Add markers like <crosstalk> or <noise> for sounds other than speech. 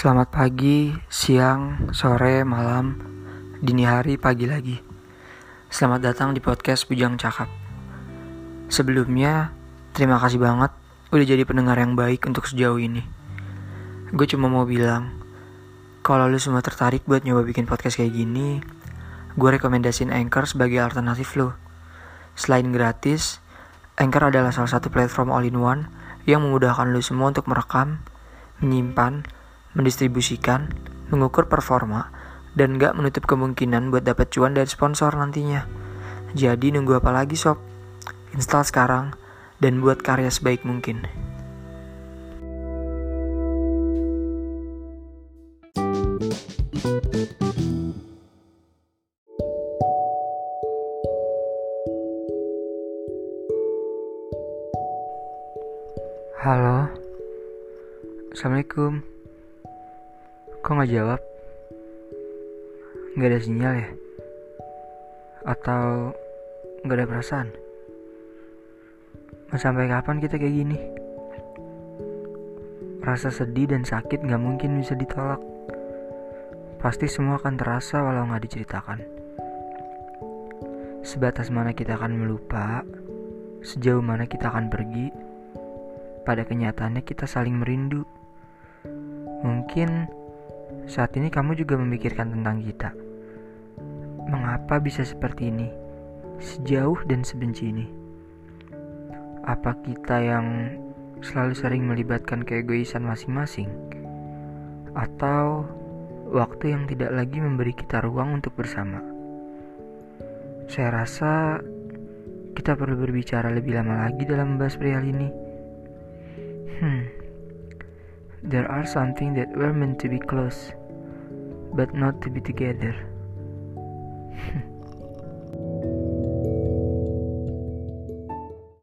Selamat pagi, siang, sore, malam, dini hari, pagi lagi. Selamat datang di podcast Bujang Cakap. Sebelumnya, terima kasih banget udah jadi pendengar yang baik untuk sejauh ini. Gue cuma mau bilang, kalau lu semua tertarik buat nyoba bikin podcast kayak gini, gue rekomendasiin Anchor sebagai alternatif lo. Selain gratis, Anchor adalah salah satu platform all-in-one yang memudahkan lu semua untuk merekam, menyimpan, mendistribusikan, mengukur performa, dan gak menutup kemungkinan buat dapat cuan dari sponsor nantinya. Jadi nunggu apa lagi sob? Install sekarang dan buat karya sebaik mungkin. Halo, Assalamualaikum. Kok nggak jawab? Nggak ada sinyal ya? Atau nggak ada perasaan? Mau sampai kapan kita kayak gini? Rasa sedih dan sakit nggak mungkin bisa ditolak. Pasti semua akan terasa walau nggak diceritakan. Sebatas mana kita akan melupa, sejauh mana kita akan pergi, pada kenyataannya kita saling merindu. Mungkin saat ini kamu juga memikirkan tentang kita. Mengapa bisa seperti ini? Sejauh dan sebenci ini. Apa kita yang selalu sering melibatkan keegoisan masing-masing? Atau waktu yang tidak lagi memberi kita ruang untuk bersama? Saya rasa kita perlu berbicara lebih lama lagi dalam membahas perihal ini. Hmm. There are something that were meant to be close, but not to be together. <laughs>